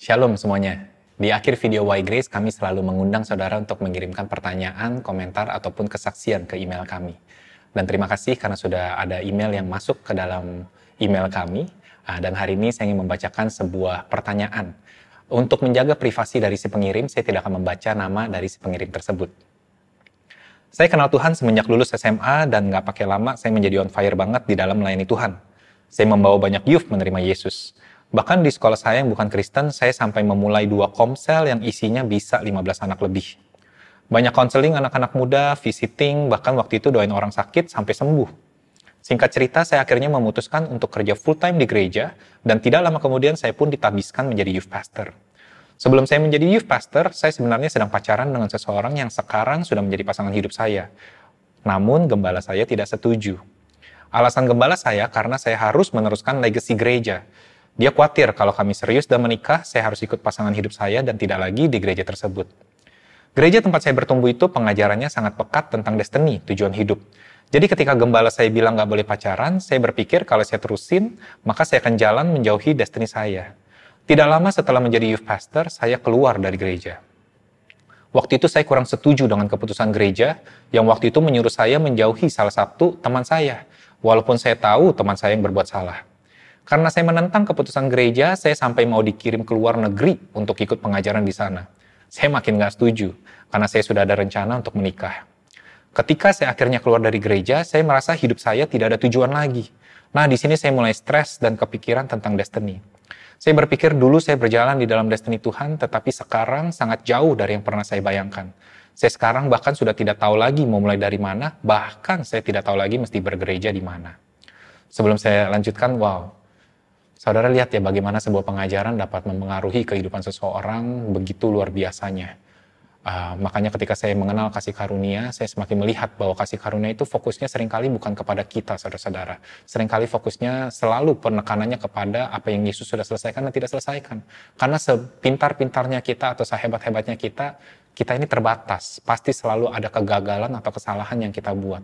Shalom semuanya. Di akhir video Why Grace, kami selalu mengundang saudara untuk mengirimkan pertanyaan, komentar, ataupun kesaksian ke email kami. Dan terima kasih karena sudah ada email yang masuk ke dalam email kami. Ah, dan hari ini saya ingin membacakan sebuah pertanyaan. Untuk menjaga privasi dari si pengirim, saya tidak akan membaca nama dari si pengirim tersebut. Saya kenal Tuhan semenjak lulus SMA dan nggak pakai lama saya menjadi on fire banget di dalam melayani Tuhan. Saya membawa banyak youth menerima Yesus. Bahkan di sekolah saya yang bukan Kristen, saya sampai memulai dua komsel yang isinya bisa 15 anak lebih. Banyak konseling anak-anak muda, visiting, bahkan waktu itu doain orang sakit sampai sembuh. Singkat cerita, saya akhirnya memutuskan untuk kerja full time di gereja, dan tidak lama kemudian saya pun ditabiskan menjadi youth pastor. Sebelum saya menjadi youth pastor, saya sebenarnya sedang pacaran dengan seseorang yang sekarang sudah menjadi pasangan hidup saya. Namun, gembala saya tidak setuju. Alasan gembala saya karena saya harus meneruskan legacy gereja. Dia khawatir kalau kami serius dan menikah, saya harus ikut pasangan hidup saya dan tidak lagi di gereja tersebut. Gereja tempat saya bertumbuh itu pengajarannya sangat pekat tentang destiny, tujuan hidup. Jadi ketika gembala saya bilang nggak boleh pacaran, saya berpikir kalau saya terusin, maka saya akan jalan menjauhi destiny saya. Tidak lama setelah menjadi youth pastor, saya keluar dari gereja. Waktu itu saya kurang setuju dengan keputusan gereja yang waktu itu menyuruh saya menjauhi salah satu teman saya, walaupun saya tahu teman saya yang berbuat salah. Karena saya menentang keputusan gereja, saya sampai mau dikirim ke luar negeri untuk ikut pengajaran di sana. Saya makin gak setuju, karena saya sudah ada rencana untuk menikah. Ketika saya akhirnya keluar dari gereja, saya merasa hidup saya tidak ada tujuan lagi. Nah, di sini saya mulai stres dan kepikiran tentang destiny. Saya berpikir dulu saya berjalan di dalam destiny Tuhan, tetapi sekarang sangat jauh dari yang pernah saya bayangkan. Saya sekarang bahkan sudah tidak tahu lagi mau mulai dari mana, bahkan saya tidak tahu lagi mesti bergereja di mana. Sebelum saya lanjutkan, wow, saudara lihat ya bagaimana sebuah pengajaran dapat mempengaruhi kehidupan seseorang begitu luar biasanya. Uh, makanya ketika saya mengenal kasih karunia, saya semakin melihat bahwa kasih karunia itu fokusnya sering kali bukan kepada kita, saudara-saudara. Seringkali fokusnya selalu penekanannya kepada apa yang Yesus sudah selesaikan dan tidak selesaikan. Karena sepintar-pintarnya kita atau sehebat-hebatnya kita, kita ini terbatas. Pasti selalu ada kegagalan atau kesalahan yang kita buat.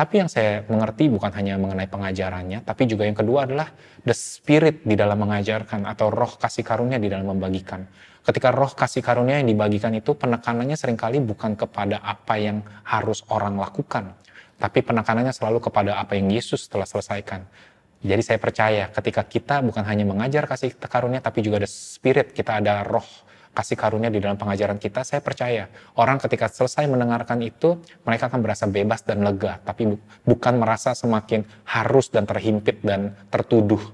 Tapi yang saya mengerti bukan hanya mengenai pengajarannya, tapi juga yang kedua adalah the spirit di dalam mengajarkan atau roh kasih karunia di dalam membagikan ketika roh kasih karunia yang dibagikan itu penekanannya sering kali bukan kepada apa yang harus orang lakukan, tapi penekanannya selalu kepada apa yang Yesus telah selesaikan. Jadi saya percaya ketika kita bukan hanya mengajar kasih karunia, tapi juga ada spirit, kita ada roh kasih karunia di dalam pengajaran kita, saya percaya orang ketika selesai mendengarkan itu, mereka akan berasa bebas dan lega, tapi bukan merasa semakin harus dan terhimpit dan tertuduh.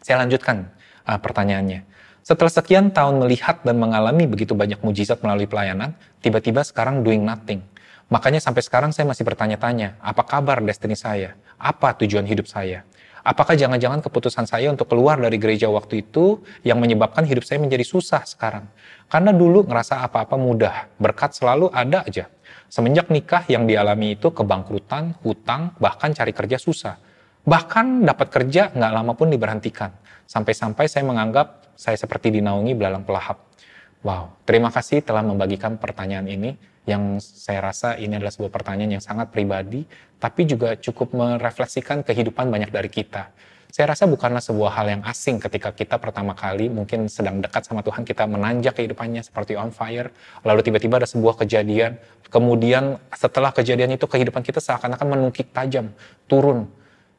Saya lanjutkan uh, pertanyaannya. Setelah sekian tahun melihat dan mengalami begitu banyak mujizat melalui pelayanan, tiba-tiba sekarang doing nothing. Makanya sampai sekarang saya masih bertanya-tanya, apa kabar destiny saya? Apa tujuan hidup saya? Apakah jangan-jangan keputusan saya untuk keluar dari gereja waktu itu yang menyebabkan hidup saya menjadi susah sekarang? Karena dulu ngerasa apa-apa mudah, berkat selalu ada aja. Semenjak nikah yang dialami itu kebangkrutan, hutang, bahkan cari kerja susah. Bahkan dapat kerja nggak lama pun diberhentikan. Sampai-sampai saya menganggap saya seperti dinaungi belalang pelahap. Wow, terima kasih telah membagikan pertanyaan ini yang saya rasa ini adalah sebuah pertanyaan yang sangat pribadi, tapi juga cukup merefleksikan kehidupan banyak dari kita. Saya rasa bukanlah sebuah hal yang asing ketika kita pertama kali mungkin sedang dekat sama Tuhan, kita menanjak kehidupannya seperti on fire, lalu tiba-tiba ada sebuah kejadian, kemudian setelah kejadian itu kehidupan kita seakan-akan menungkik tajam, turun,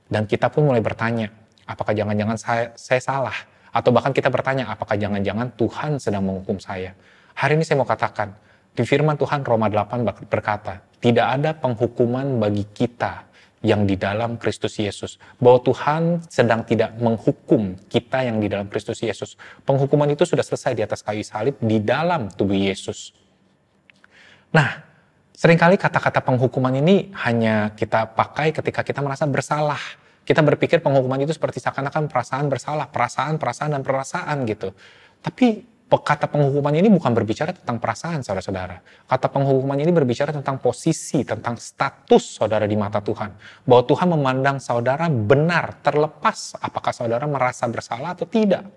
dan kita pun mulai bertanya, apakah jangan-jangan saya, saya salah? Atau bahkan kita bertanya, apakah jangan-jangan Tuhan sedang menghukum saya? Hari ini saya mau katakan, di firman Tuhan Roma 8 berkata, tidak ada penghukuman bagi kita yang di dalam Kristus Yesus. Bahwa Tuhan sedang tidak menghukum kita yang di dalam Kristus Yesus. Penghukuman itu sudah selesai di atas kayu salib di dalam tubuh Yesus. Nah, sering kali kata-kata penghukuman ini hanya kita pakai ketika kita merasa bersalah kita berpikir penghukuman itu seperti seakan-akan perasaan bersalah, perasaan, perasaan, dan perasaan gitu. Tapi kata penghukuman ini bukan berbicara tentang perasaan saudara-saudara. Kata penghukuman ini berbicara tentang posisi, tentang status saudara di mata Tuhan. Bahwa Tuhan memandang saudara benar, terlepas apakah saudara merasa bersalah atau tidak.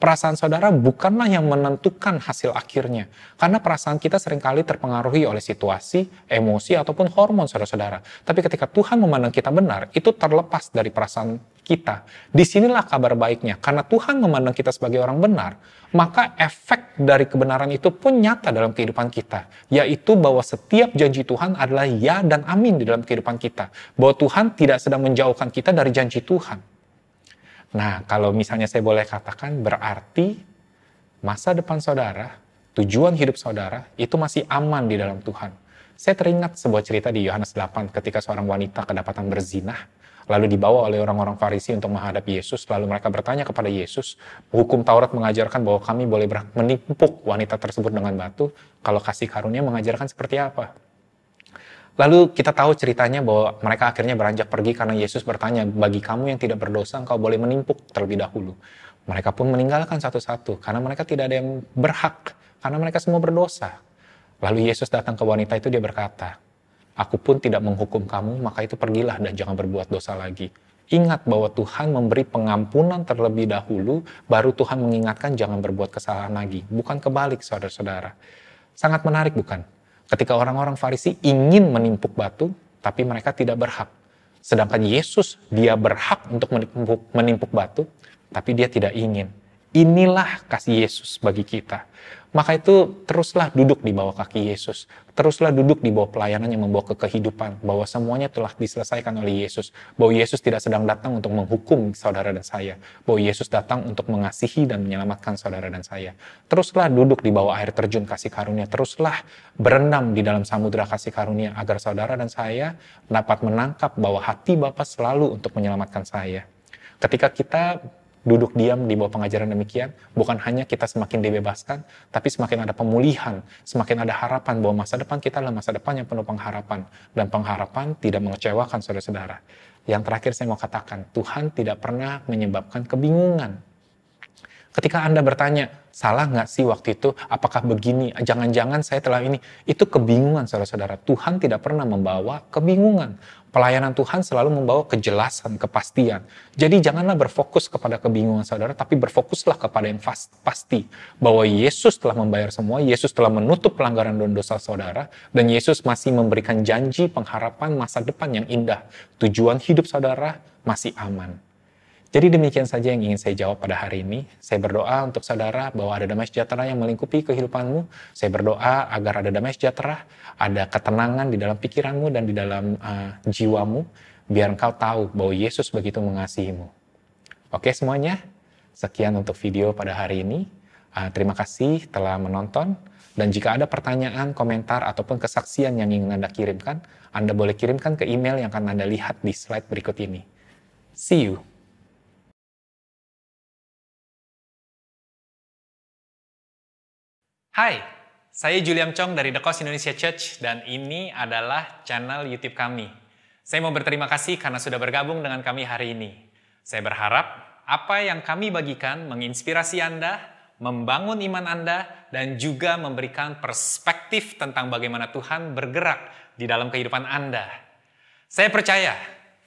Perasaan saudara bukanlah yang menentukan hasil akhirnya. Karena perasaan kita sering kali terpengaruhi oleh situasi, emosi, ataupun hormon saudara-saudara. Tapi ketika Tuhan memandang kita benar, itu terlepas dari perasaan kita. Di sinilah kabar baiknya. Karena Tuhan memandang kita sebagai orang benar, maka efek dari kebenaran itu pun nyata dalam kehidupan kita. Yaitu bahwa setiap janji Tuhan adalah ya dan amin di dalam kehidupan kita. Bahwa Tuhan tidak sedang menjauhkan kita dari janji Tuhan. Nah, kalau misalnya saya boleh katakan berarti masa depan saudara, tujuan hidup saudara itu masih aman di dalam Tuhan. Saya teringat sebuah cerita di Yohanes 8 ketika seorang wanita kedapatan berzinah, lalu dibawa oleh orang-orang Farisi untuk menghadap Yesus, lalu mereka bertanya kepada Yesus, hukum Taurat mengajarkan bahwa kami boleh menimpuk wanita tersebut dengan batu, kalau kasih karunia mengajarkan seperti apa? Lalu kita tahu ceritanya bahwa mereka akhirnya beranjak pergi karena Yesus bertanya, bagi kamu yang tidak berdosa, engkau boleh menimpuk terlebih dahulu. Mereka pun meninggalkan satu-satu karena mereka tidak ada yang berhak, karena mereka semua berdosa. Lalu Yesus datang ke wanita itu, dia berkata, Aku pun tidak menghukum kamu, maka itu pergilah dan jangan berbuat dosa lagi. Ingat bahwa Tuhan memberi pengampunan terlebih dahulu, baru Tuhan mengingatkan jangan berbuat kesalahan lagi. Bukan kebalik, saudara-saudara. Sangat menarik, bukan? Ketika orang-orang Farisi ingin menimpuk batu, tapi mereka tidak berhak. Sedangkan Yesus, dia berhak untuk menimpuk, menimpuk batu, tapi dia tidak ingin. Inilah kasih Yesus bagi kita. Maka itu teruslah duduk di bawah kaki Yesus. Teruslah duduk di bawah pelayanan yang membawa ke kehidupan. Bahwa semuanya telah diselesaikan oleh Yesus. Bahwa Yesus tidak sedang datang untuk menghukum saudara dan saya. Bahwa Yesus datang untuk mengasihi dan menyelamatkan saudara dan saya. Teruslah duduk di bawah air terjun kasih karunia. Teruslah berendam di dalam samudera kasih karunia. Agar saudara dan saya dapat menangkap bahwa hati Bapa selalu untuk menyelamatkan saya. Ketika kita duduk diam di bawah pengajaran demikian, bukan hanya kita semakin dibebaskan, tapi semakin ada pemulihan, semakin ada harapan bahwa masa depan kita adalah masa depan yang penuh pengharapan. Dan pengharapan tidak mengecewakan saudara-saudara. Yang terakhir saya mau katakan, Tuhan tidak pernah menyebabkan kebingungan. Ketika Anda bertanya, salah nggak sih waktu itu? Apakah begini? Jangan-jangan saya telah ini. Itu kebingungan saudara-saudara. Tuhan tidak pernah membawa kebingungan. Pelayanan Tuhan selalu membawa kejelasan, kepastian. Jadi janganlah berfokus kepada kebingungan saudara, tapi berfokuslah kepada yang pasti. Bahwa Yesus telah membayar semua, Yesus telah menutup pelanggaran dan dosa saudara, dan Yesus masih memberikan janji pengharapan masa depan yang indah. Tujuan hidup saudara masih aman. Jadi demikian saja yang ingin saya jawab pada hari ini. Saya berdoa untuk saudara bahwa ada damai sejahtera yang melingkupi kehidupanmu. Saya berdoa agar ada damai sejahtera, ada ketenangan di dalam pikiranmu dan di dalam uh, jiwamu, biar engkau tahu bahwa Yesus begitu mengasihimu. Oke semuanya, sekian untuk video pada hari ini. Uh, terima kasih telah menonton. Dan jika ada pertanyaan, komentar, ataupun kesaksian yang ingin Anda kirimkan, Anda boleh kirimkan ke email yang akan Anda lihat di slide berikut ini. See you! Hai, saya Julian Chong dari The Coast Indonesia Church dan ini adalah channel YouTube kami. Saya mau berterima kasih karena sudah bergabung dengan kami hari ini. Saya berharap apa yang kami bagikan menginspirasi Anda, membangun iman Anda, dan juga memberikan perspektif tentang bagaimana Tuhan bergerak di dalam kehidupan Anda. Saya percaya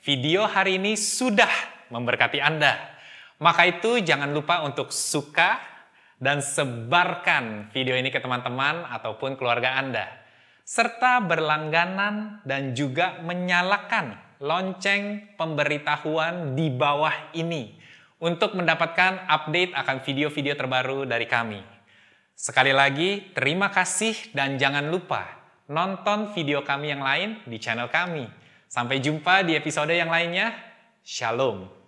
video hari ini sudah memberkati Anda. Maka itu jangan lupa untuk suka, dan sebarkan video ini ke teman-teman ataupun keluarga Anda. Serta berlangganan dan juga menyalakan lonceng pemberitahuan di bawah ini untuk mendapatkan update akan video-video terbaru dari kami. Sekali lagi, terima kasih dan jangan lupa nonton video kami yang lain di channel kami. Sampai jumpa di episode yang lainnya. Shalom.